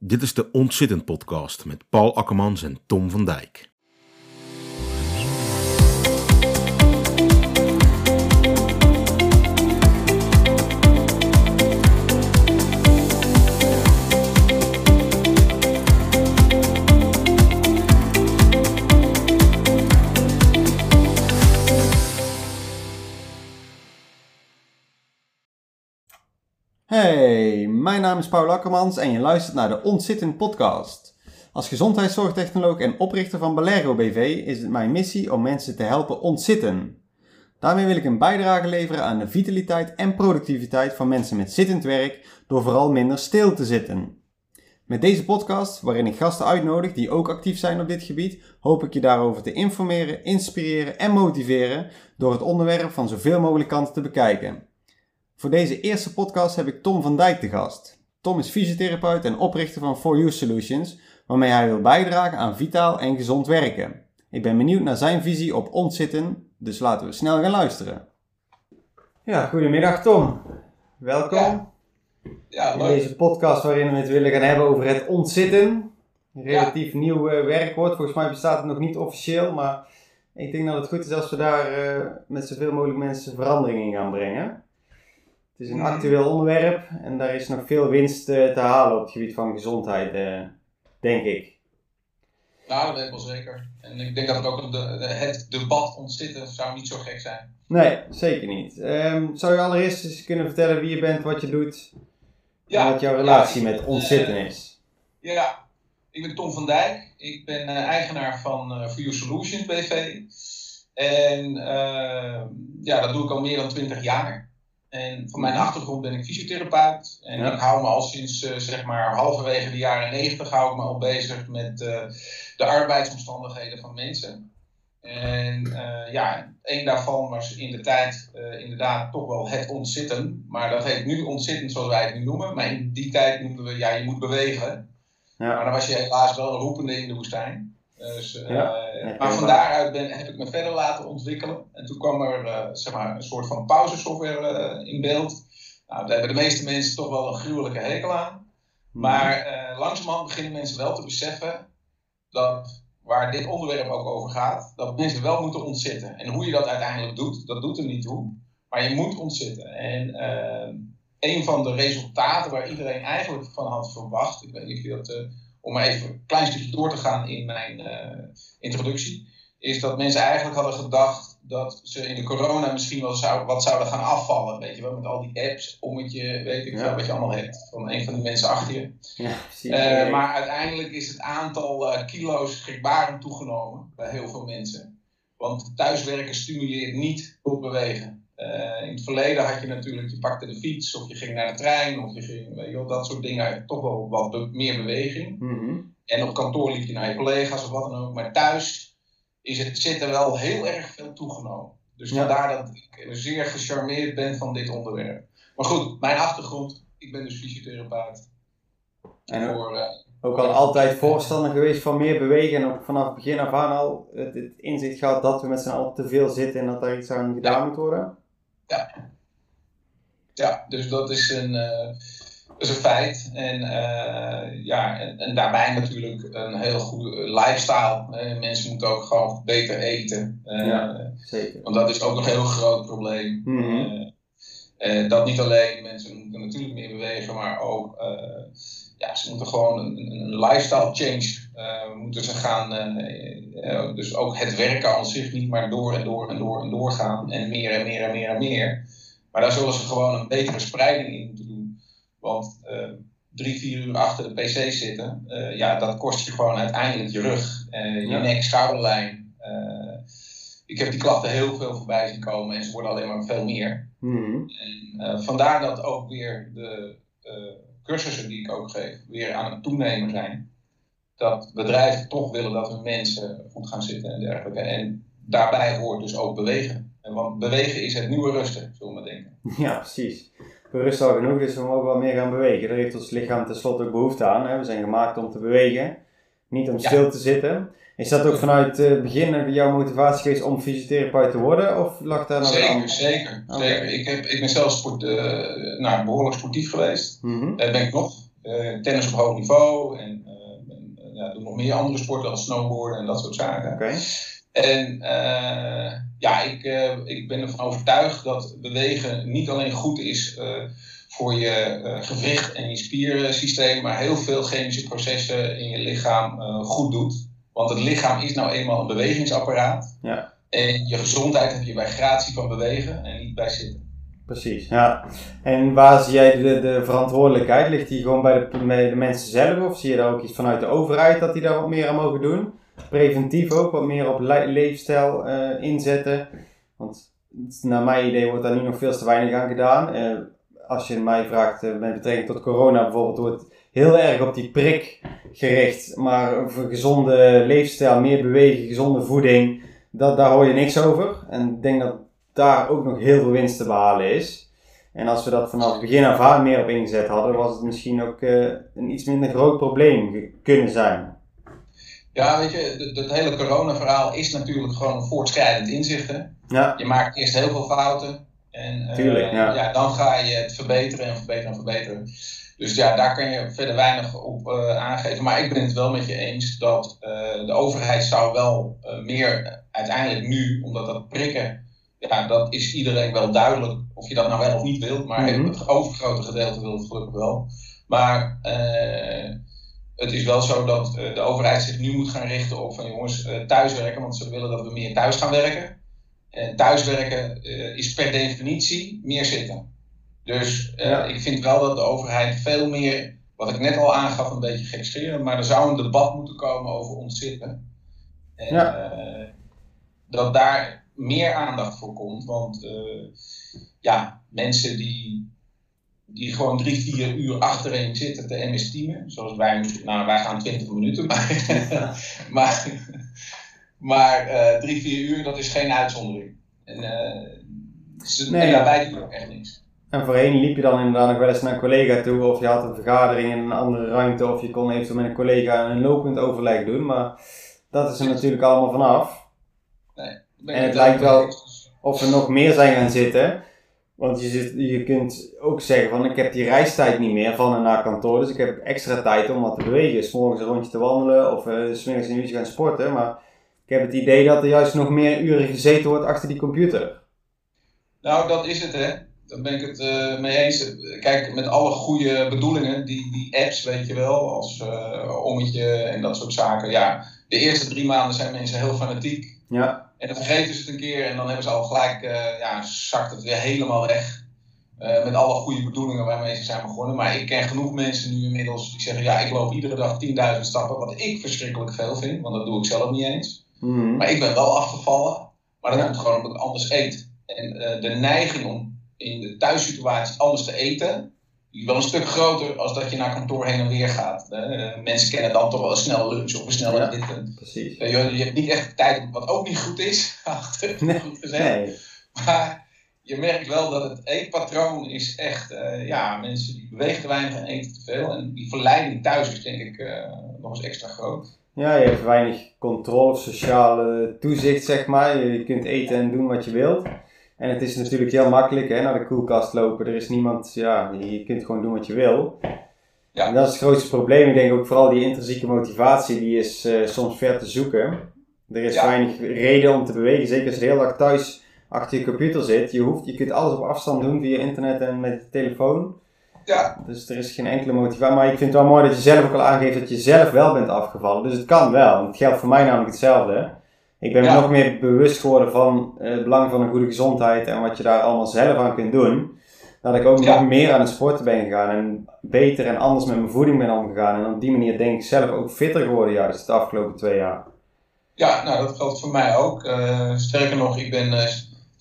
Dit is de Ontzittend podcast met Paul Akkermans en Tom van Dijk. Hey, mijn naam is Paul Akkermans en je luistert naar de Ontzittend podcast. Als gezondheidszorgtechnoloog en oprichter van Balero BV is het mijn missie om mensen te helpen ontzitten. Daarmee wil ik een bijdrage leveren aan de vitaliteit en productiviteit van mensen met zittend werk door vooral minder stil te zitten. Met deze podcast, waarin ik gasten uitnodig die ook actief zijn op dit gebied, hoop ik je daarover te informeren, inspireren en motiveren door het onderwerp van zoveel mogelijk kanten te bekijken. Voor deze eerste podcast heb ik Tom van Dijk te gast. Tom is fysiotherapeut en oprichter van For You Solutions, waarmee hij wil bijdragen aan vitaal en gezond werken. Ik ben benieuwd naar zijn visie op ontzitten, dus laten we snel gaan luisteren. Ja, goedemiddag Tom. Welkom Ja, Ja, in deze podcast waarin we het willen gaan hebben over het ontzitten. Een relatief nieuw eh, werkwoord. Volgens mij bestaat het nog niet officieel, maar ik denk dat het goed is als we daar eh, met zoveel mogelijk mensen verandering in gaan brengen. Het is een actueel onderwerp en daar is nog veel winst eh, te halen op het gebied van gezondheid, eh, denk ik. Nou, dat weet ik wel zeker. En ik denk dat het ook de, de- het debat ontzitten zou niet zo gek zijn. Nee, zeker niet. Ehm, zou je allereerst eens kunnen vertellen wie je bent, wat je doet en wat jouw relatie ja, met eh, ontzitten is? Ja, ik ben Tom van Dijk. Ik ben eigenaar van For You Solutions BV. En eh, ja, dat doe ik al meer dan 20 jaar. En van mijn achtergrond ben ik fysiotherapeut. En Ja. ik hou me al sinds eh, zeg maar halverwege de jaren 90 hou ik me al bezig met eh, de arbeidsomstandigheden van mensen. En eh, ja, één daarvan was in de tijd inderdaad toch wel het ontzitten. Maar dat heet nu ontzitten zoals wij het nu noemen. Maar in die tijd noemden we, ja, je moet bewegen. Maar Ja, dan was je helaas wel een roepende in de woestijn. Dus, eh, maar van daaruit ben, heb ik me verder laten ontwikkelen. En toen kwam er eh, zeg maar een soort van pauzesoftware eh, in beeld. Nou, daar hebben de meeste mensen toch wel een gruwelijke hekel aan. Maar eh, langzamerhand beginnen mensen wel te beseffen dat waar dit onderwerp ook over gaat, dat mensen wel moeten ontzitten. En hoe je dat uiteindelijk doet, dat doet er niet toe. Maar je moet ontzitten. En een van de resultaten waar iedereen eigenlijk van had verwacht, ik weet niet of je dat, om maar even een klein stukje door te gaan in mijn eh, introductie, is dat mensen eigenlijk hadden gedacht dat ze in de corona misschien wel zou, wat zouden gaan afvallen. Weet je wel, met al die apps, ommetje, weet ik Ja. veel wat je allemaal hebt, van een van die mensen achter je. ja. Eh, maar uiteindelijk is het aantal eh, kilo's schrikbarend toegenomen bij heel veel mensen. Want thuiswerken stimuleert niet tot bewegen. Eh, in het verleden had je natuurlijk, je pakte de fiets of je ging naar de trein of je ging, weet je wel, dat soort dingen. Toch wel wat be- meer beweging. Mhm. En op kantoor liep je naar je collega's of wat dan ook. Maar thuis is het zitten wel heel erg veel toegenomen. Dus Ja. vandaar dat ik zeer gecharmeerd ben van dit onderwerp. Maar goed, mijn achtergrond, ik ben dus fysiotherapeut. En ook, voor, eh, ook al altijd voorstander geweest van meer bewegen en ook vanaf het begin af aan al het, het inzicht gehad dat we met z'n allen te veel zitten en dat daar iets aan gedaan moet worden. Ja, dus dat is een, eh, is een feit. En, eh, ja, en, en daarbij natuurlijk een heel goede lifestyle. Eh, mensen moeten ook gewoon beter eten. Ja. Zeker. Want dat is ook een heel groot probleem. Mhm. Dat niet alleen mensen moeten natuurlijk meer bewegen, maar ook ja, ze moeten gewoon een, een lifestyle change eh, moeten ze gaan. eh, eh, dus ook het werken aan zich niet maar door en door en door en door gaan. En meer en meer en meer en meer. Maar daar zullen ze gewoon een betere spreiding in moeten doen. Want drie, vier uur achter de pc zitten, ja, dat kost je gewoon uiteindelijk je rug, je Ja. nek, schouderlijn. Ik heb die klachten heel veel voorbij zien komen en ze worden alleen maar veel meer. Mhm. En vandaar dat ook weer de cursussen die ik ook geef, weer aan het toenemen zijn. Dat bedrijven toch willen dat hun mensen goed gaan zitten en dergelijke. En daarbij hoort dus ook bewegen. En want bewegen is het nieuwe rusten, zullen we maar denken. Ja, precies. We rusten al genoeg, dus we mogen wel meer gaan bewegen. Daar heeft ons lichaam tenslotte ook behoefte aan. Hè? We zijn gemaakt om te bewegen, niet om Ja. stil te zitten. Is dat ook vanuit het begin jouw motivatie geweest om fysiotherapeut te worden? Of lag daar nog een Zeker, zeker. Ik, heb, ik ben zelf sport, eh, nou, behoorlijk sportief geweest. Dat ben ik nog. tennis op hoog niveau en, en ja, doe nog meer andere sporten als snowboarden en dat soort zaken. Oké. En ja, ik, ik ben ervan overtuigd dat bewegen niet alleen goed is voor je gewricht en je spiersysteem, maar heel veel chemische processen in je lichaam goed doet. Want het lichaam is nou eenmaal een bewegingsapparaat. Ja. En je gezondheid heb je bij gratie van bewegen en niet bij zitten. Precies, ja. En waar zie jij de, de verantwoordelijkheid? Ligt die gewoon bij de, bij de mensen zelf? Of zie je daar ook iets vanuit de overheid dat die daar wat meer aan mogen doen? Preventief ook, wat meer op le leefstijl uh, inzetten. Want naar mijn idee wordt daar nu nog veel te weinig aan gedaan. Uh, als je mij vraagt uh, met betrekking tot corona bijvoorbeeld, wordt heel erg op die prik gericht. Maar voor gezonde leefstijl, meer bewegen, gezonde voeding, dat, daar hoor je niks over. En ik denk dat daar ook nog heel veel winst te behalen is. En als we dat vanaf het begin af aan meer op ingezet hadden, was het misschien ook uh, een iets minder groot probleem kunnen zijn. Ja, weet je, het hele corona-verhaal is natuurlijk gewoon voortschrijdend inzichten. Ja. Je maakt eerst heel veel fouten. En uh, Tuurlijk, ja. ja. dan ga je het verbeteren en verbeteren en verbeteren. Dus ja, daar kan je verder weinig op uh, aangeven. Maar ik ben het wel met je eens dat uh, de overheid zou wel uh, meer uiteindelijk nu, omdat dat prikken, ja, dat is iedereen wel duidelijk of je dat nou wel of niet wilt. Maar Mhm. het overgrote gedeelte wil het gelukkig wel. Maar het is wel zo dat de overheid zich nu moet gaan richten op van jongens, thuiswerken. Want ze willen dat we meer thuis gaan werken. En thuiswerken is per definitie meer zitten. Dus uh, Ja. ik vind wel dat de overheid veel meer, wat ik net al aangaf, een beetje gekscheren, maar er zou een debat moeten komen over ontzitten. En Ja. uh, dat daar meer aandacht voor komt. Want uh, ja, mensen die, die gewoon drie, vier uur achtereen zitten te MS-teamen, zoals wij, nou wij gaan 20 minuten, maar, maar, maar drie, vier uur, dat is geen uitzondering. En, ze, Nee. en daarbij doen ook echt niks. En voorheen liep je dan inderdaad nog wel eens naar een collega toe, of je had een vergadering in een andere ruimte, of je kon eventueel met een collega een lopend overleg doen, maar dat is er natuurlijk allemaal vanaf. Ben En het lijkt wel-. Of er nog meer zijn gaan zitten, want je, zit, je kunt ook zeggen van ik heb die reistijd niet meer van en naar kantoor, dus ik heb extra tijd om wat te bewegen. S morgens een rondje te wandelen of uh, s middags een uurtje gaan sporten, maar ik heb het idee dat er juist nog meer uren gezeten wordt achter die computer. Nou, dat is het, hè. Daar ben ik het eh, mee eens. Kijk, met alle goede bedoelingen, die, die apps, weet je wel, als eh, ommetje en dat soort zaken. Ja, de eerste drie maanden zijn mensen heel fanatiek. Ja, En dan vergeten ze het een keer en dan hebben ze al gelijk, eh, ja, zakt het weer helemaal weg. Met alle goede bedoelingen waarmee ze zijn begonnen. Maar ik ken genoeg mensen nu inmiddels die zeggen, ja, ik loop iedere dag 10.000 stappen. Wat ik verschrikkelijk veel vind, want dat doe ik zelf niet eens. Mhm. Maar ik ben wel afgevallen. Maar dat komt gewoon omdat ik anders eet. En de neiging om in de thuissituatie anders te eten, die is wel een stuk groter als dat je naar kantoor heen en weer gaat. Eh, mensen kennen dan toch wel een snelle lunch of een snelle Ja. dit. precies. Eh, je, je hebt niet echt tijd, wat ook niet goed is, achter, Nee. goed gezegd. Nee, Maar je merkt wel dat het eetpatroon is echt, eh, ja, mensen die bewegen te weinig en eten te veel. En die verleiding thuis is denk ik nog eens extra groot. Ja, je hebt weinig controle of sociale toezicht, zeg maar. Je kunt eten en doen wat je wilt. En het is natuurlijk heel makkelijk, hè, naar de koelkast lopen. Er is niemand, ja, je kunt gewoon doen wat je wil. Ja. En dat is het grootste probleem. Ik denk ook vooral die intrinsieke motivatie, die is eh, soms ver te zoeken. Er is Ja. weinig reden om te bewegen, zeker als je de hele dag thuis achter je computer zit. Je, hoeft, je kunt alles op afstand doen via internet en met je telefoon. Ja, Dus er is geen enkele motivatie. Maar ik vind het wel mooi dat je zelf ook al aangeeft dat je zelf wel bent afgevallen. Dus het kan wel. Het geldt voor mij namelijk hetzelfde. Ik ben me nog meer bewust geworden van eh, het belang van een goede gezondheid en wat je daar allemaal zelf aan kunt doen. Dat ik ook nog meer aan het sporten ben gegaan en beter en anders met mijn voeding ben omgegaan. En op die manier denk ik zelf ook fitter geworden juist de afgelopen twee jaar. ja nou dat geldt voor mij ook. Eh, sterker nog, ik ben eh,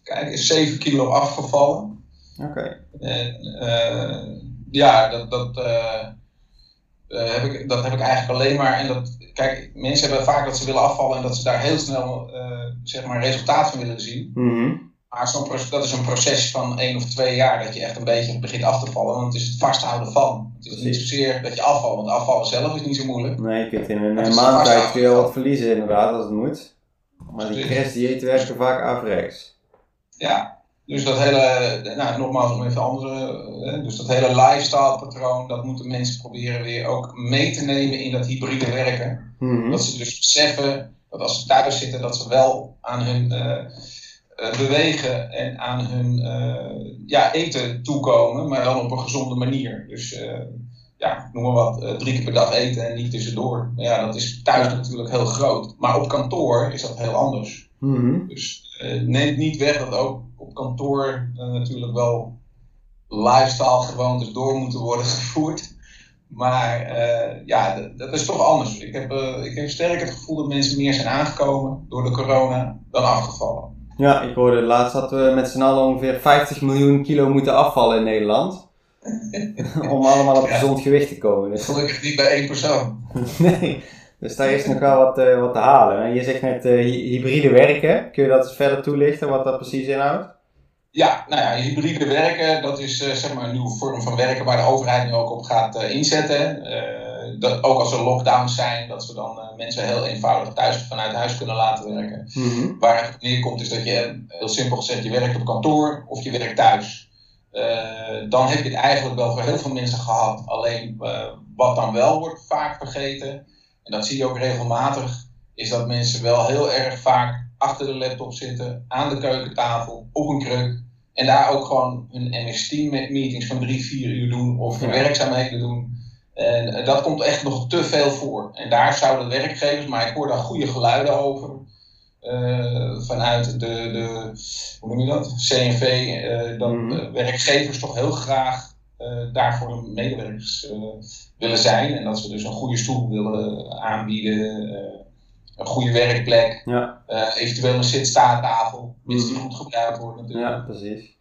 kijk, 7 kilo afgevallen. Oké. En eh, ja, dat, dat, heb ik, dat heb ik eigenlijk alleen maar. En dat, kijk, mensen hebben vaak dat ze willen afvallen en dat ze daar heel snel eh, zeg maar resultaat van willen zien. Mhm. Maar zo'n pro- dat is een proces van één of twee jaar dat je echt een beetje begint af te vallen. Want het is het vasthouden van. Het is niet zozeer dat je afvalt, want afvallen zelf is niet zo moeilijk. Nee, je kunt in een maand tijd vasthouden. kun je wel wat verliezen inderdaad als het moet. Maar die Precies. crashdieet werken vaak averechts. Ja, Dus dat hele, nou, nogmaals om even andere, dus dat hele lifestyle patroon, dat moeten mensen proberen weer ook mee te nemen in dat hybride werken. Mhm. Dat ze dus beseffen dat als ze thuis zitten, dat ze wel aan hun eh, eh, bewegen en aan hun eh, ja, eten toekomen, maar dan op een gezonde manier. Dus eh, ja, noem maar wat, eh, drie keer per dag eten en niet tussendoor. Ja, dat is thuis natuurlijk heel groot. Maar op kantoor is dat heel anders. Mhm. Dus eh, neemt niet weg dat ook op kantoor eh, natuurlijk wel lifestyle gewoontes door moeten worden gevoerd. Maar eh, ja, dat, is toch anders. Ik heb, eh, ik heb sterk het gevoel dat mensen meer zijn aangekomen door de corona dan afgevallen. Ja, ik hoorde laatst dat we met z'n allen ongeveer 50 miljoen kilo moeten afvallen in Nederland. Om allemaal op Ja. gezond gewicht te komen. Dus, Gelukkig niet bij één persoon. nee, dus daar is nog wel wat, eh, wat te halen. En je zegt net eh, hy- hybride werken. Kun je dat eens verder toelichten, wat dat precies inhoudt? Ja, nou ja, hybride werken, dat is eh, zeg maar een nieuwe vorm van werken waar de overheid nu ook op gaat inzetten. Dat, ook als er lockdowns zijn, dat we dan mensen heel eenvoudig thuis vanuit huis kunnen laten werken. Mhm. Waar het neerkomt is dat je, heel simpel gezegd, je werkt op kantoor of je werkt thuis. Dan heb je het eigenlijk wel voor heel veel mensen gehad. Alleen wat dan wel wordt vaak vergeten, en dat zie je ook regelmatig, is dat mensen wel heel erg vaak achter de laptop zitten, aan de keukentafel, op een kruk. En daar ook gewoon hun MS-team-meetings van drie, vier uur doen of hun Ja. werkzaamheden doen. En eh, dat komt echt nog te veel voor. En daar zouden werkgevers, maar ik hoor daar goede geluiden over. eh, vanuit de, de, hoe noem je dat? CNV, eh, dat Mhm. werkgevers toch heel graag eh, daarvoor hun medewerkers eh, willen zijn. En dat ze dus een goede stoel willen aanbieden, eh, een goede werkplek, Ja, eventueel een zit-staattafel, mits die Mhm. goed gebruikt wordt natuurlijk. ja, precies.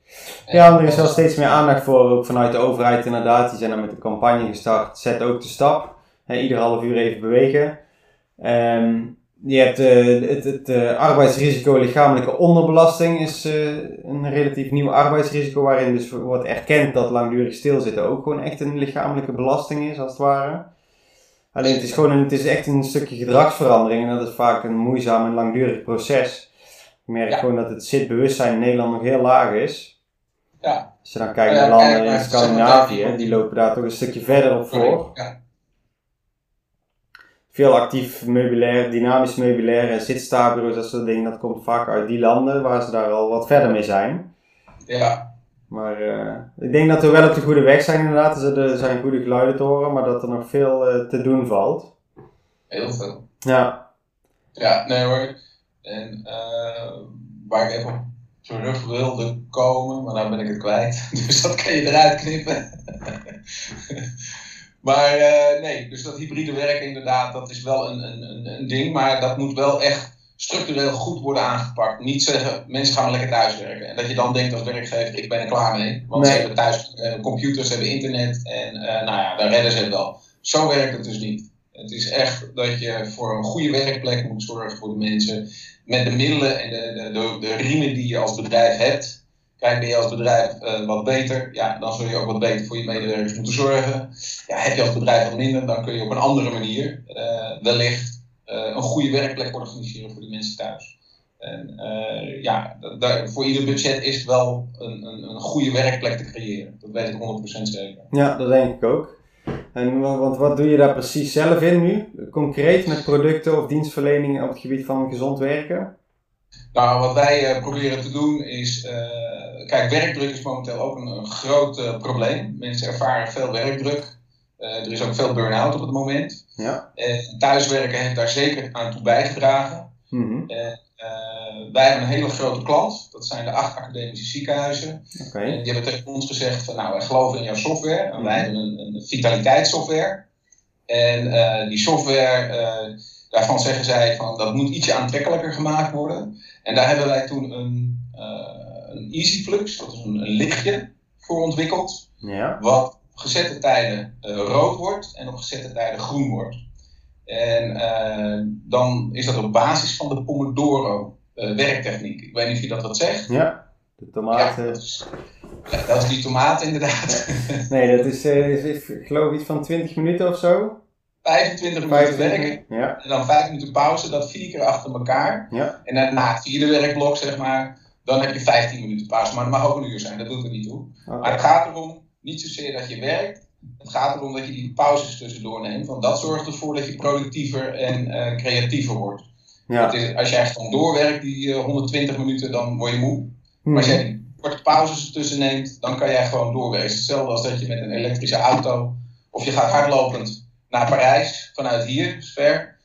En Ja, er is wel steeds meer aandacht voor, ook vanuit de overheid inderdaad. Die zijn dan met een campagne gestart, zet ook de stap. Hè, ieder half uur even bewegen. Ehm, je hebt eh, het, het eh, arbeidsrisico lichamelijke onderbelasting is eh, een relatief nieuw arbeidsrisico waarin dus wordt erkend dat langdurig stilzitten ook gewoon echt een lichamelijke belasting is als het ware. Alleen het is gewoon een, het is echt een stukje gedragsverandering en dat is vaak een moeizaam en langdurig proces. Ik merk Ja. gewoon dat het zitbewustzijn in Nederland nog heel laag is. Ja. Als je dan kijkt naar landen in Scandinavië, die lopen daar toch een stukje verder op voor. Ja, Veel actief meubilair, dynamisch meubilair en zitstaarbureaus, dat soort dingen, dat komt vaak uit die landen waar ze daar al wat verder mee zijn. ja, Maar eh, ik denk dat we wel op de goede weg zijn inderdaad. Er er zijn goede geluiden te horen, maar dat er nog veel eh, te doen valt. heel veel. Ja, Ja, nee hoor. En eh, waar ik even op terug wilde komen, maar nou ben ik het kwijt. Dus dat kan je eruit knippen. maar eh, nee, dus dat hybride werken inderdaad, dat is wel een, een, een, ding. Maar dat moet wel echt structureel goed worden aangepakt. Niet zeggen, mensen gaan maar lekker thuiswerken. En dat je dan denkt als werkgever, ik ben er klaar mee. Want Nee. ze hebben thuis eh, computers, ze hebben internet. En eh, nou ja, dan redden ze het wel. Zo werkt het dus niet. Het is echt dat je voor een goede werkplek moet zorgen voor de mensen. Met de middelen en de, de, de, de riemen die je als bedrijf hebt. Kijk, ben je als bedrijf eh, wat beter, ja, dan zul je ook wat beter voor je medewerkers moeten zorgen. Ja, heb je als bedrijf wat minder, dan kun je op een andere manier eh, wellicht eh, een goede werkplek organiseren voor die mensen thuis. En ja, da- daar- voor ieder budget is wel een, een, een goede werkplek te creëren. Dat weet ik 100% zeker. ja, dat denk ik ook. En wa- want wat doe je daar precies zelf in nu? Concreet met producten of dienstverlening op het gebied van gezond werken? Nou, wat wij proberen te doen is. Kijk, werkdruk is momenteel ook een, een groot eh, probleem. Mensen ervaren veel werkdruk. Eh, er is ook veel burn-out op het moment. Ja. En thuiswerken heeft daar zeker aan toe bijgedragen. Mhm. Eh, wij hebben een hele grote klant. Dat zijn de acht academische ziekenhuizen. Oké. En die hebben tegen ons gezegd van nou, wij geloven in jouw software. En wij Mhm. hebben een, een vitaliteitssoftware. En eh, die software, eh, daarvan zeggen zij van dat moet ietsje aantrekkelijker gemaakt worden. En daar hebben wij toen een, eh een EasyFlux, dat is een, een lichtje, voor ontwikkeld. Ja. Wat op gezette tijden eh, rood wordt en op gezette tijden groen wordt. En eh, dan is dat op basis van de Pomodoro eh, werktechniek. Ik weet niet of je dat wat zegt. Ja. De Ja, tomaten. dat is, ja, dat is die tomaat inderdaad. Nee, dat is, is, is, ik geloof iets van 20 minuten of zo. 25 minuten 25 werken Ja. en dan 5 minuten pauze, dat vier keer achter elkaar. Ja. En na het vierde werkblok, zeg maar, dan heb je 15 minuten pauze. Maar het mag ook een uur zijn, dat doet er niet toe. Maar het gaat erom, niet zozeer dat je werkt, het gaat erom dat je die pauzes tussendoor neemt. Want dat zorgt ervoor dat je productiever en eh, creatiever wordt. Ja. Is, als jij gewoon doorwerkt, die eh, 120 minuten, dan word je moe. Maar als Mhm. jij korte pauzes ertussen neemt, dan kan jij gewoon doorwerken. Hetzelfde als dat je met een elektrische auto, of je gaat hardlopend naar Parijs, vanuit hier, ver.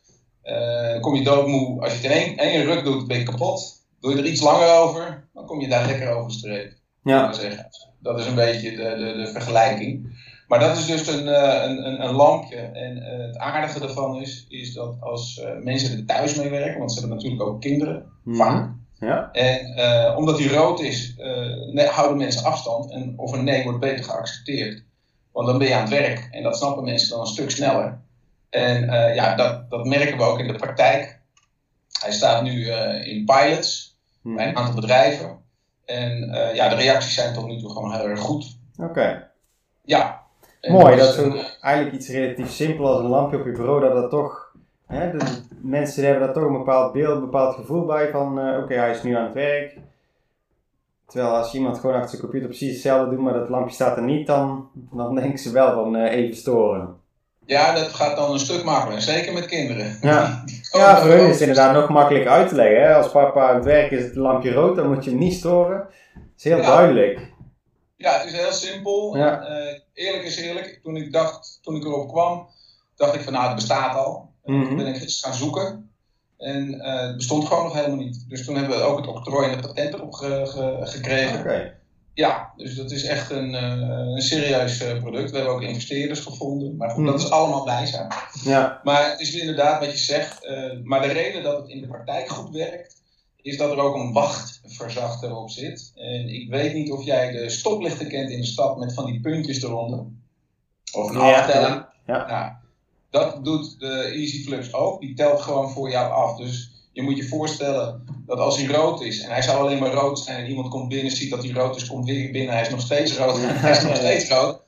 Eh, dan kom je doodmoe. Als je het in één, één ruk doet, ben je kapot. Doe je er iets langer over, dan kom je daar lekker over streep. Ja. Dat is een beetje de, de, de vergelijking. Maar dat is dus een, eh, een, een, een lampje. En eh, het aardige ervan is, is dat als eh, mensen er thuis mee werken, want ze hebben natuurlijk ook kinderen, Mhm. vaak. Ja. En omdat die rood is, ne- houden mensen afstand. En of een nee wordt beter geaccepteerd. Want dan ben je aan het werk. En dat snappen mensen dan een stuk sneller. En ja, dat, dat merken we ook in de praktijk. Hij staat nu in pilots Bij een aantal bedrijven. En eh, ja, de reacties zijn tot nu toe gewoon heel erg goed. Oké. Ja. En Mooi, dus, dat is eh, eigenlijk iets relatief simpel als een lampje op je bureau, dat dat toch, hè, de mensen hebben daar toch een bepaald beeld, een bepaald gevoel bij van, eh, oké, hij is nu aan het werk. Terwijl als iemand gewoon achter zijn computer precies hetzelfde doet, maar dat lampje staat er niet, dan, dan denken ze wel van even storen. Ja, dat gaat dan een stuk makkelijker. Zeker met kinderen. Ja. Die- Ja, voor hun is het inderdaad nog makkelijker uit te leggen. Hè? Als papa aan het werk is het lampje rood, dan moet je hem niet storen. Dat is heel Ja. duidelijk. Ja, het is heel simpel. Ja. En, eh, eerlijk is eerlijk. Toen ik, dacht, toen ik erop kwam, dacht ik van nou, het bestaat al. En Mhm. Toen ben ik eens gaan zoeken. En eh, het bestond gewoon nog helemaal niet. Dus toen hebben we ook het octrooi en het patent erop ge- ge- gekregen. Oké. Ja, dus dat is echt een, eh, een serieus eh, product. We hebben ook investeerders gevonden. Maar goed, dat Mhm. is allemaal bijzaak. Ja. Maar het is inderdaad wat je zegt. eh, maar de reden dat het in de praktijk goed werkt, is dat er ook een wachtverzachter op zit. En ik weet niet of jij de stoplichten kent in de stad met van die puntjes eronder. Of een Ja, aftelling. ja. Nou, dat doet de EasyFlux ook. Die telt gewoon voor jou af. Dus je moet je voorstellen dat als hij rood is en hij zou alleen maar rood zijn en iemand komt binnen, ziet dat hij rood is, komt weer binnen, hij is nog steeds rood, hij is nog steeds rood.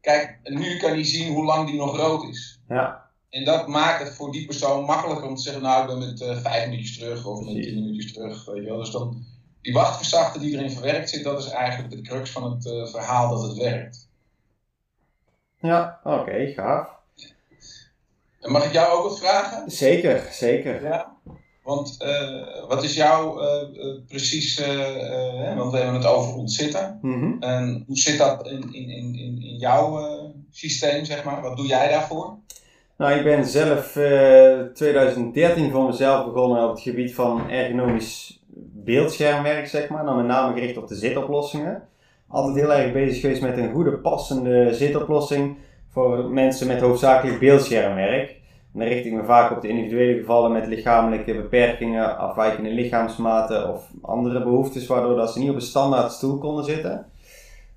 Kijk, nu kan hij zien hoe lang die nog rood is. Ja. En dat maakt het voor die persoon makkelijker om te zeggen, nou ik ben met eh, vijf minuutjes terug of met tien minuutjes terug. Weet je wel. Dus dan, die wachtverzachter die erin verwerkt zit, dat is eigenlijk de crux van het eh, verhaal dat het werkt. Ja, oké, gaaf. En mag ik jou ook wat vragen? Zeker, zeker. Ja. Want eh, wat is jouw eh, eh, precies, want we hebben het over ontzitten. Mhm. En hoe zit dat in, in, in, in, jouw systeem, zeg maar? Wat doe jij daarvoor? Nou, ik ben zelf eh 2013 voor mezelf begonnen op het gebied van ergonomisch beeldschermwerk, zeg maar. Nou, met name gericht op de zitoplossingen. Altijd heel erg bezig geweest met een goede, passende zitoplossing voor mensen met hoofdzakelijk beeldschermwerk. En dan richt ik me vaak op de individuele gevallen met lichamelijke beperkingen, afwijkende lichaamsmaten of andere behoeftes, waardoor dat ze niet op een standaard stoel konden zitten.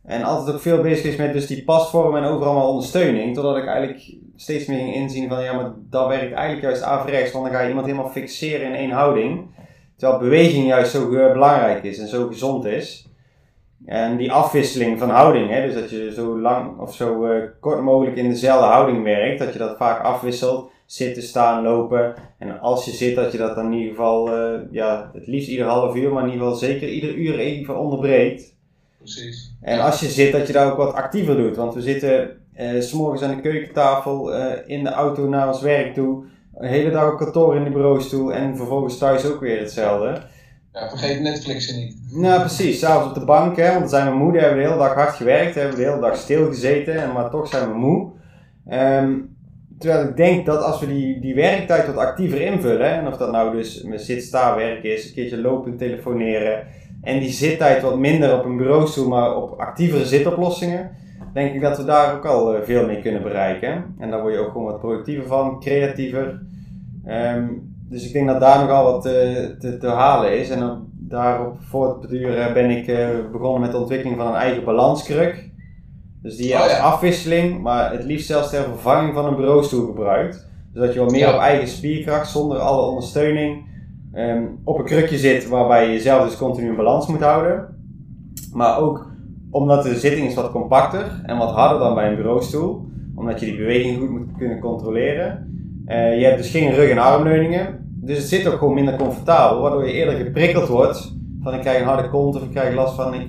En altijd ook veel bezig is met dus die pasvorm en overal maar ondersteuning. Totdat ik eigenlijk steeds meer ging inzien van ja, maar dat werkt eigenlijk juist averechts. Want dan ga je iemand helemaal fixeren in één houding. Terwijl beweging juist zo belangrijk is en zo gezond is. En die afwisseling van houding, hè, dus dat je zo lang of zo eh, kort mogelijk in dezelfde houding werkt. Dat je dat vaak afwisselt. Zitten, staan, lopen. En als je zit, dat je dat dan in ieder geval, eh, ja, het liefst ieder half uur, maar in ieder geval zeker ieder uur even onderbreekt. Precies. En als je zit, dat je daar ook wat actiever doet. Want we zitten eh, s s'morgens aan de keukentafel, eh, in de auto naar ons werk toe. Een hele dag op kantoor in de bureaustoel en vervolgens thuis ook weer hetzelfde. Ja, vergeet Netflixen niet. Nou, precies. S'avonds op de bank, hè, want dan zijn we moe. Dan hebben we de hele dag hard gewerkt, hebben we de hele dag stilgezeten, en maar toch zijn we moe. Ehm, terwijl ik denk dat als we die, die werktijd wat actiever invullen, en of dat nou dus met zit-sta-werk is, een keertje lopen, telefoneren, en die zittijd wat minder op een bureaustoel, maar op actievere zitoplossingen, denk ik dat we daar ook al eh, veel mee kunnen bereiken. En daar word je ook gewoon wat productiever van, creatiever. Ehm, dus ik denk dat daar nogal wat eh, te, te halen is. En dan daarop voortbeduren ben ik eh, begonnen met de ontwikkeling van een eigen balanskruk. Dus die je Oh, als ja. afwisseling, maar het liefst zelfs ter vervanging van een bureaustoel gebruikt. Zodat je wat meer Ja. op eigen spierkracht, zonder alle ondersteuning, ehm, op een krukje zit waarbij je jezelf dus continu in balans moet houden. Maar ook omdat de zitting is wat compacter en wat harder dan bij een bureaustoel. Omdat je die beweging goed moet kunnen controleren. Eh, je hebt dus geen rug- en armleuningen. Dus het zit ook gewoon minder comfortabel, waardoor je eerder geprikkeld wordt van ik krijg een harde kont of ik krijg last van, ik,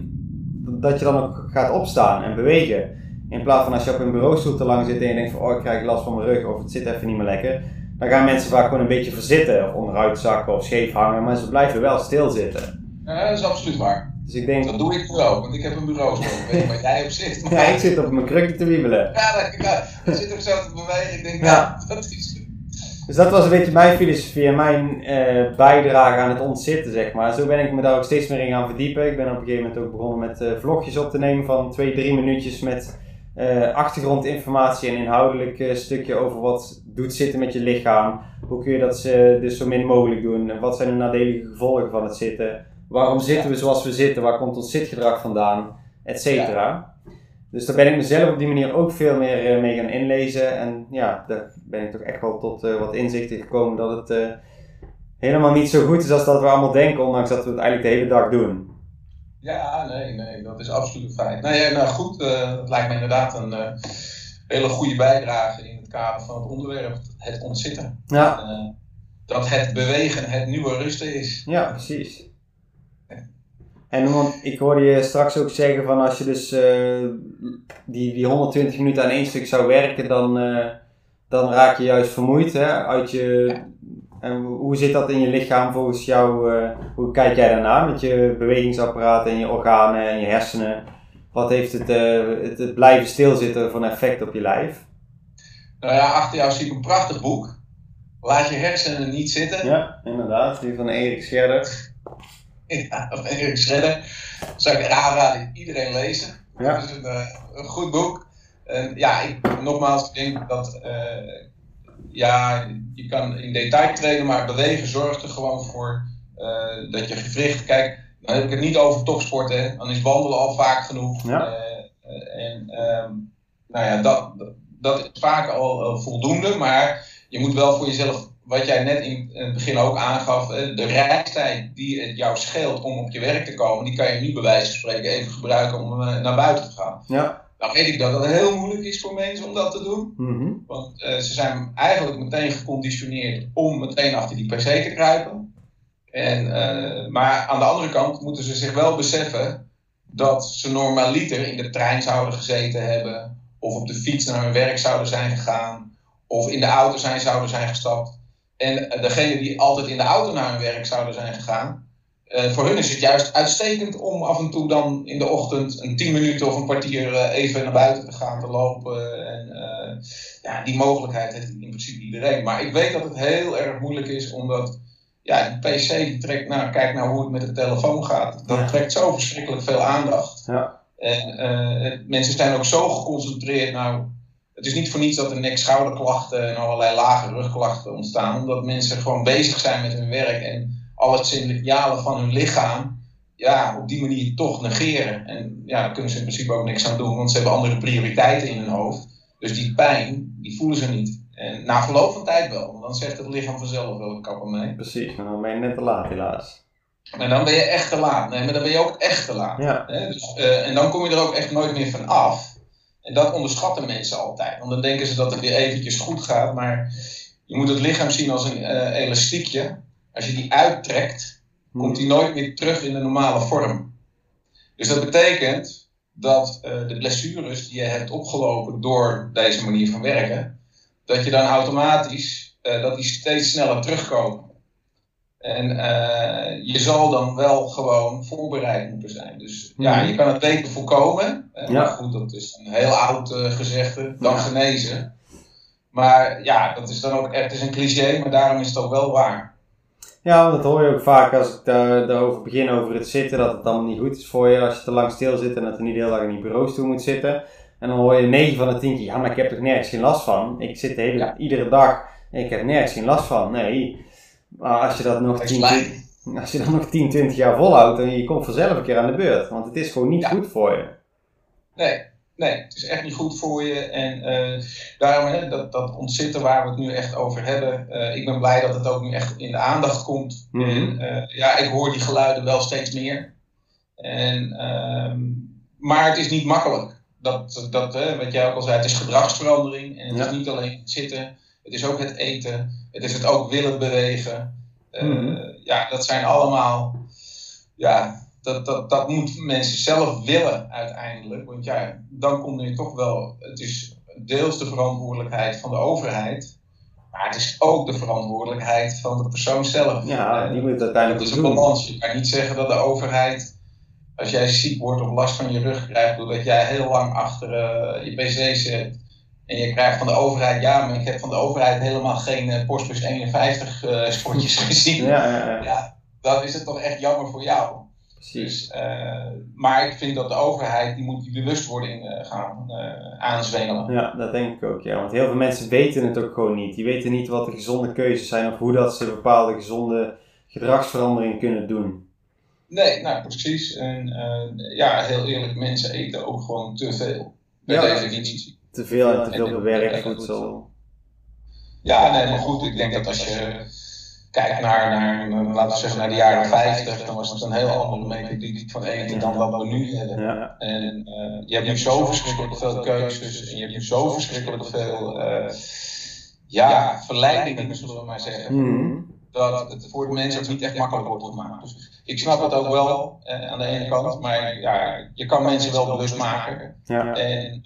dat je dan ook gaat opstaan en bewegen. In plaats van als je op een bureaustoel te lang zit en je denkt van oh ik krijg last van mijn rug of het zit even niet meer lekker. Dan gaan mensen vaak gewoon een beetje verzitten of onderuit zakken of scheef hangen, maar ze blijven wel stilzitten. Ja, dat is absoluut waar. Dus ik denk, Dat doe ik ook, want ik heb een bureaustoel. Weet niet waar jij op zit. Maar ja, ik zit op mijn krukje te wiebelen. Ja, dat, ja, ik zit ook zo te bewegen. Ik denk, Ja. ja, dat is... Dus dat was een beetje mijn filosofie en mijn eh, bijdrage aan het ontzitten, zeg maar. Zo ben ik me daar ook steeds meer in gaan verdiepen. Ik ben op een gegeven moment ook begonnen met eh, vlogjes op te nemen van twee, drie minuutjes met eh, achtergrondinformatie en inhoudelijk stukje over wat doet zitten met je lichaam. Hoe kun je dat dus zo min mogelijk doen? En wat zijn de nadelige gevolgen van het zitten? Waarom zitten we zoals we zitten? Waar komt ons zitgedrag vandaan? Et cetera. Dus daar ben ik mezelf op die manier ook veel meer eh, mee gaan inlezen. En ja, daar ben ik toch echt wel tot eh, wat inzichten gekomen dat het eh, helemaal niet zo goed is als dat we allemaal denken, ondanks dat we het eigenlijk de hele dag doen. Ja, nee, nee, dat is absoluut een feit. Nee, ja, nou goed, dat lijkt me inderdaad een hele goede bijdrage in het kader van het onderwerp, het ontzitten. Ja, dat het bewegen het nieuwe rusten is. ja precies. En want ik hoorde je straks ook zeggen van als je dus eh, die, die 120 minuten aan één stuk zou werken, dan, eh, dan raak je juist vermoeid hè, uit je... En hoe zit dat in je lichaam volgens jou? eh, hoe kijk jij daarna met je bewegingsapparaat en je organen en je hersenen? Wat heeft het, het, het blijven stilzitten van effect op je lijf? Nou ja, achter jou zie ik een prachtig boek. Laat je hersenen niet zitten. Ja, inderdaad. Die van Erik Scherder. Ja, van Erik Schredder. Zou ik aanraden, iedereen lezen. Ja. Het is een, eh, een goed boek. En ja, ik, nogmaals, ik denk dat eh, ja, je kan in detail trainen, maar bewegen zorgt er gewoon voor eh, dat je gewricht. Kijk, dan heb ik het niet over topsporten, hè. dan is wandelen al vaak genoeg. Ja. En ehm, nou ja, dat, dat is vaak al voldoende, maar je moet wel voor jezelf, wat jij net in het begin ook aangaf, de reistijd die het jou scheelt om op je werk te komen, die kan je nu bij wijze van spreken even gebruiken om eh, naar buiten te gaan. Ja. Nou weet ik dat het heel moeilijk is voor mensen om dat te doen. Mhm. Want eh, ze zijn eigenlijk meteen geconditioneerd om meteen achter die pc te kruipen. En, eh, maar aan de andere kant moeten ze zich wel beseffen dat ze normaliter in de trein zouden gezeten hebben. Of op de fiets naar hun werk zouden zijn gegaan. Of in de auto zijn, zouden zijn gestapt. En uh, degene die altijd in de auto naar hun werk zouden zijn gegaan. Uh, voor hun is het juist uitstekend om af en toe dan in de ochtend een 10 minuten of een kwartier uh, even naar buiten te gaan, te lopen. En uh, ja, die mogelijkheid heeft in principe iedereen. Maar ik weet dat het heel erg moeilijk is, omdat ja, die PC die trekt, nou kijk nou hoe het met de telefoon gaat. Dat Ja. trekt zo verschrikkelijk veel aandacht. Ja. En eh, mensen zijn ook zo geconcentreerd. Nou, het is niet voor niets dat er nek-schouderklachten en allerlei lage rugklachten ontstaan. Omdat mensen gewoon bezig zijn met hun werk en al het signalen van hun lichaam ja, op die manier toch negeren. En ja, daar kunnen ze in principe ook niks aan doen, want ze hebben andere prioriteiten in hun hoofd. Dus die pijn, die voelen ze niet. En na verloop van tijd wel, want dan zegt het lichaam vanzelf wel ik kap mee. Precies, maar dan ben je net te laat helaas. En dan ben je echt te laat. Nee, maar dan ben je ook echt te laat. Ja. Hè? Dus, eh, en dan kom je er ook echt nooit meer van af. En dat onderschatten mensen altijd. Want dan denken ze dat het weer eventjes goed gaat. Maar je moet het lichaam zien als een eh, elastiekje. Als je die uittrekt, komt die nooit meer terug in de normale vorm. Dus dat betekent dat eh, de blessures die je hebt opgelopen door deze manier van werken, dat je dan automatisch, eh, dat die steeds sneller terugkomen. En eh, je zal dan wel gewoon voorbereid moeten zijn. Dus ja, Mhm. je kan het beter voorkomen. Ja. Maar goed, dat is een heel oud eh, gezegde, dan Ja. genezen. Maar ja, dat is dan ook, het is een cliché, maar daarom is het ook wel waar. Ja, dat hoor je ook vaak als ik daar, daarover begin over het zitten, dat het allemaal niet goed is voor je als je te lang stil zit en dat je niet de hele dag in die bureaustoel moet zitten. En dan hoor je 9 van de 10 keer, ja, maar ik heb toch nergens geen last van. Ik zit de hele, Ja. iedere dag en ik heb nergens geen last van. Nee, maar als je dat nog 10, Explain. als je dat nog 10, 20 jaar volhoudt, dan je komt vanzelf een keer aan de beurt. Want het is gewoon niet Ja. goed voor je. Nee, nee, het is echt niet goed voor je. En eh, daarom, hè, dat, dat ontzitten waar we het nu echt over hebben. eh, ik ben blij dat het ook nu echt in de aandacht komt. Mhm. En eh, ja, ik hoor die geluiden wel steeds meer. En, ehm, maar het is niet makkelijk. Dat, dat, hè, wat jij ook al zei, het is gedragsverandering. En het Ja. is niet alleen het zitten, het is ook het eten. Het is het ook willen bewegen. Eh, Mhm. Ja, dat zijn allemaal ja, dat, dat, dat moeten mensen zelf willen uiteindelijk. Want ja, dan kom je toch wel. Het is deels de verantwoordelijkheid van de overheid. Maar het is ook de verantwoordelijkheid van de persoon zelf. Ja, die moet het uiteindelijk Het is een balans. Je kan niet zeggen dat de overheid, als jij ziek wordt of last van je rug krijgt, doordat jij heel lang achter uh, je pc zit. En je krijgt van de overheid, ja, maar ik heb van de overheid helemaal geen Postbus 51 uh, spotjes gezien. Ja, ja, ja. ja, dan is het toch echt jammer voor jou. Dus, uh, maar ik vind dat de overheid die moet die bewustwording uh, gaan uh, aanzwengelen. Ja, dat denk ik ook. Ja. Want heel veel mensen weten het ook gewoon niet. Die weten niet wat de gezonde keuzes zijn of hoe dat ze bepaalde gezonde gedragsveranderingen kunnen doen. Nee, nou precies. En ja, heel eerlijk, mensen eten ook gewoon te veel. Bij ja, deze definitie. Te veel en te veel bewerkt voedsel. Ja, nee, maar goed, ik denk dat als je kijk naar, naar, laten we zeggen, naar de jaren 50, dan was het een heel andere methodiek van eten dan wat we nu hebben. Ja. En uh, je hebt nu zo verschrikkelijk veel keuzes en je hebt nu zo verschrikkelijk veel uh, ja, verleidingen, zullen we maar zeggen. Mm. Dat het voor de mensen ook niet echt makkelijk wordt gemaakt. Dus ik snap het ook wel uh, aan de ene kant, maar ja, je kan mensen wel bewust maken. Ja. En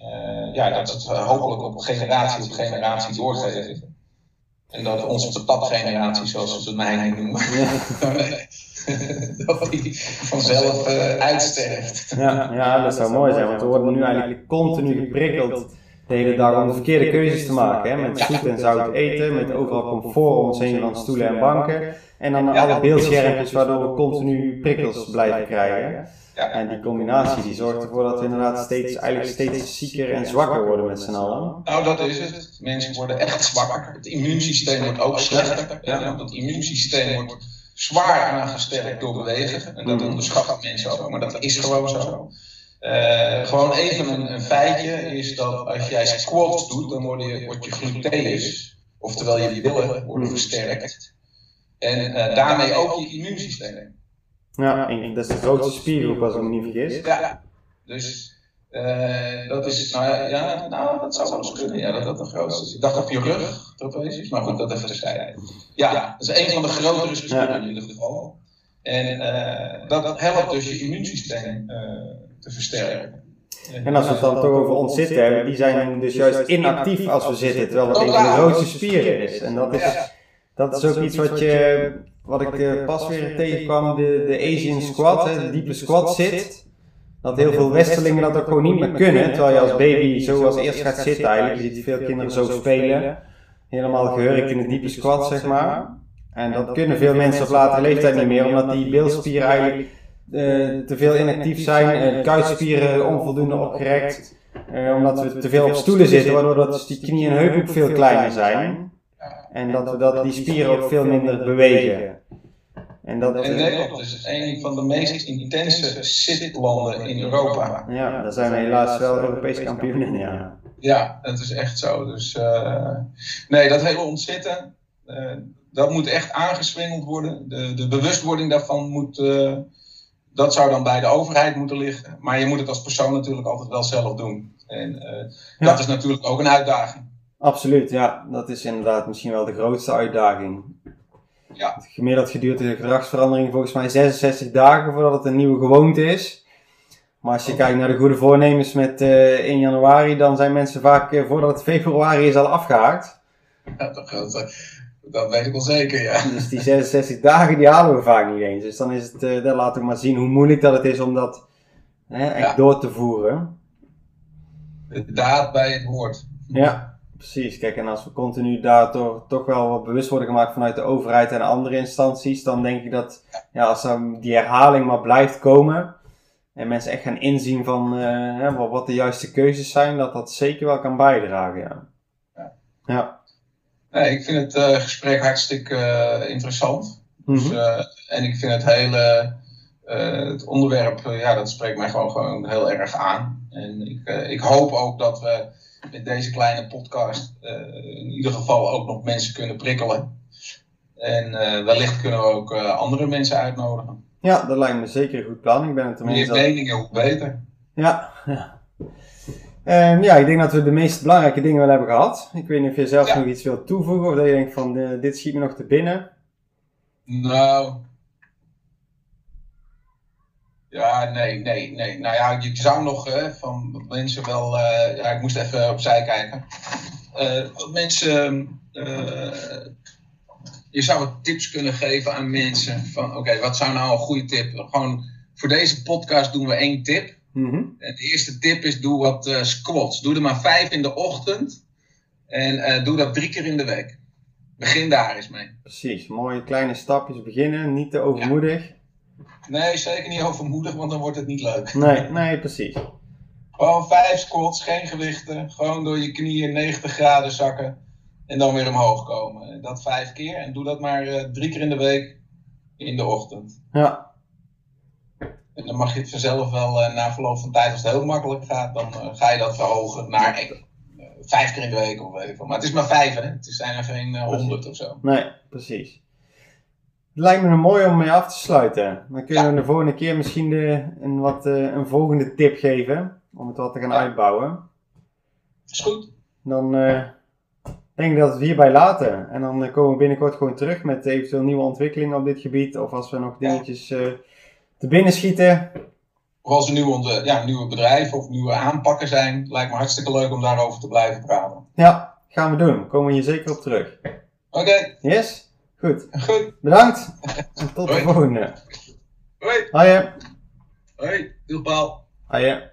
ja, dat het hopelijk op generatie op generatie doorgeven. En dat onze patatgeneratie, zoals ze het mij noemen, dat die vanzelf uh, uitsterft. Ja, ja, dat zou mooi zijn, want we worden nu eigenlijk continu geprikkeld de hele dag om de verkeerde keuzes te maken. Hè? Met zoet en zout eten, met overal comfort om ons heen van stoelen en banken. En dan alle beeldschermpjes waardoor we continu prikkels blijven krijgen. En die combinatie die zorgt ervoor dat we inderdaad steeds, eigenlijk steeds zieker en zwakker worden met z'n allen. Nou, dat is het. Mensen worden echt zwakker. Het immuunsysteem wordt ook slechter. Ja. Het immuunsysteem wordt zwaar aangesterkt door bewegen. En dat onderschatten mensen ook, maar dat is gewoon zo. Uh, gewoon even een, een, feitje is dat als jij squats doet, dan word je, word je gluteus, oftewel je billen worden versterkt. En uh, daarmee ook je immuunsysteem. Ja, dat is de grootste spiergroep als ik me niet vergis. Ja, dus uh, dat is, nou ja, ja, nou, dat zou wel eens kunnen, ja, dat dat de grootste is. Ik dacht op je rug, trapesius, maar goed, dat even terzijde. Ja, dat is een van de grotere spieren in ieder geval. En dat helpt dus je immuunsysteem te versterken. En als we het dan toch over ons zitten hebben, die zijn dus juist inactief als we zitten, terwijl het een van de grootste spieren is. En dat is, dat is ook iets wat je wat ik uh, pas weer tegenkwam, de, de Asian squat, hè, de diepe squat zit. Dat heel veel Westelingen dat ook gewoon niet meer kunnen. Terwijl je als baby zo als eerst gaat zitten eigenlijk. Je ziet veel kinderen zo spelen. Helemaal gehurkt in de diepe squat, zeg maar. En dat kunnen veel mensen op latere leeftijd niet meer, omdat die beelspieren eigenlijk te veel inactief zijn. Uh, kuitspieren onvoldoende opgerekt. Uh, omdat we te veel op stoelen zitten, waardoor dat dus die knie en heup ook veel kleiner zijn. En dat we dat die spieren ook veel minder bewegen. En, dat, en is een van de meest intense zitlanden in Europa. Ja, daar zijn we helaas wel Europese kampioen in, ja. Ja, dat is echt zo. Dus uh, nee, dat hele ontzitten, uh, dat moet echt aangeswengeld worden. De, de bewustwording daarvan moet, uh, dat zou dan bij de overheid moeten liggen. Maar je moet het als persoon natuurlijk altijd wel zelf doen. En ja. dat is natuurlijk ook een uitdaging. Absoluut, ja. Dat is inderdaad misschien wel de grootste uitdaging. Ja. Gemiddeld geduurt de gedragsverandering volgens mij 66 dagen voordat het een nieuwe gewoonte is. Maar als je oh. kijkt naar de goede voornemens met uh, eh, 1 januari, dan zijn mensen vaak uh, voordat het februari is al afgehaakt. Ja, dat, dat weet ik wel zeker, ja. Dus die 66 dagen die halen we vaak niet eens. Dus dan is het, uh, dan laat ik maar zien hoe moeilijk dat het is om dat hè, echt ja. door te voeren. De daad bij het woord. Ja, Precies, kijk, en als we continu daar toch, toch wel wat bewust worden gemaakt vanuit de overheid en andere instanties, dan denk ik dat ja, als dan die herhaling maar blijft komen en mensen echt gaan inzien van uh, wat de juiste keuzes zijn, dat dat zeker wel kan bijdragen. Ja. ja. ja. Nee, ik vind het uh, gesprek hartstikke uh, interessant. Mm -hmm. dus, en ik vind het hele het onderwerp, ja, dat spreekt mij gewoon, gewoon heel erg aan. En ik, ik hoop ook dat we met deze kleine podcast in ieder geval ook nog mensen kunnen prikkelen. En wellicht kunnen we ook andere mensen uitnodigen. Ja, dat lijkt me zeker een goed plan. Ik ben het ermee. Meer meningen, hoe beter. Ja, ja. Um, ja, ik denk dat we de meest belangrijke dingen wel hebben gehad. Ik weet niet of je zelf ja. nog iets wilt toevoegen of dat je denkt van dit schiet me nog te binnen. Nou, Ja, nee, nee, nee. Nou ja, je zou nog hè, van mensen wel. eh, ja, ik moest even opzij kijken. Eh, wat mensen. eh, je zou wat tips kunnen geven aan mensen. Van oké, wat zou nou een goede tip? Gewoon voor deze podcast doen we één tip. En de eerste tip is: doe wat eh, squats. Doe er maar vijf in de ochtend. En eh, doe dat drie keer in de week. Begin daar eens mee. Precies, mooie kleine stapjes beginnen, niet te overmoedig. Nee, zeker niet overmoedig, want dan wordt het niet leuk. Nee, nee, precies. Gewoon vijf squats, geen gewichten. Gewoon door je knieën 90 graden zakken. En dan weer omhoog komen. En Dat vijf keer. En doe dat maar eh, drie keer in de week in de ochtend. Ja, En dan mag je het vanzelf wel eh, na verloop van tijd, als het heel makkelijk gaat, dan eh, ga je dat verhogen naar eh, vijf keer in de week of weet ik veel. Maar het is maar vijf, hè? Het zijn er geen honderd of zo. nee, precies. Het lijkt me mooi om mee af te sluiten. Dan kunnen we de volgende keer misschien de, een, wat, een volgende tip geven. Om het wat te gaan Ja. uitbouwen. Is goed. Dan denk ik dat we het hierbij laten. En dan komen we binnenkort gewoon terug met eventueel nieuwe ontwikkelingen op dit gebied. Of als we nog dingetjes te binnen schieten. Of als er nieuwe, ja, nieuwe bedrijven of nieuwe aanpakken zijn, lijkt me hartstikke leuk om daarover te blijven praten. Ja, gaan we doen. Komen we hier zeker op terug. Oké, Yes? Goed. goed. Bedankt. En tot de volgende. Hoi. Hoi. Hoi, doe Paul. Hoi.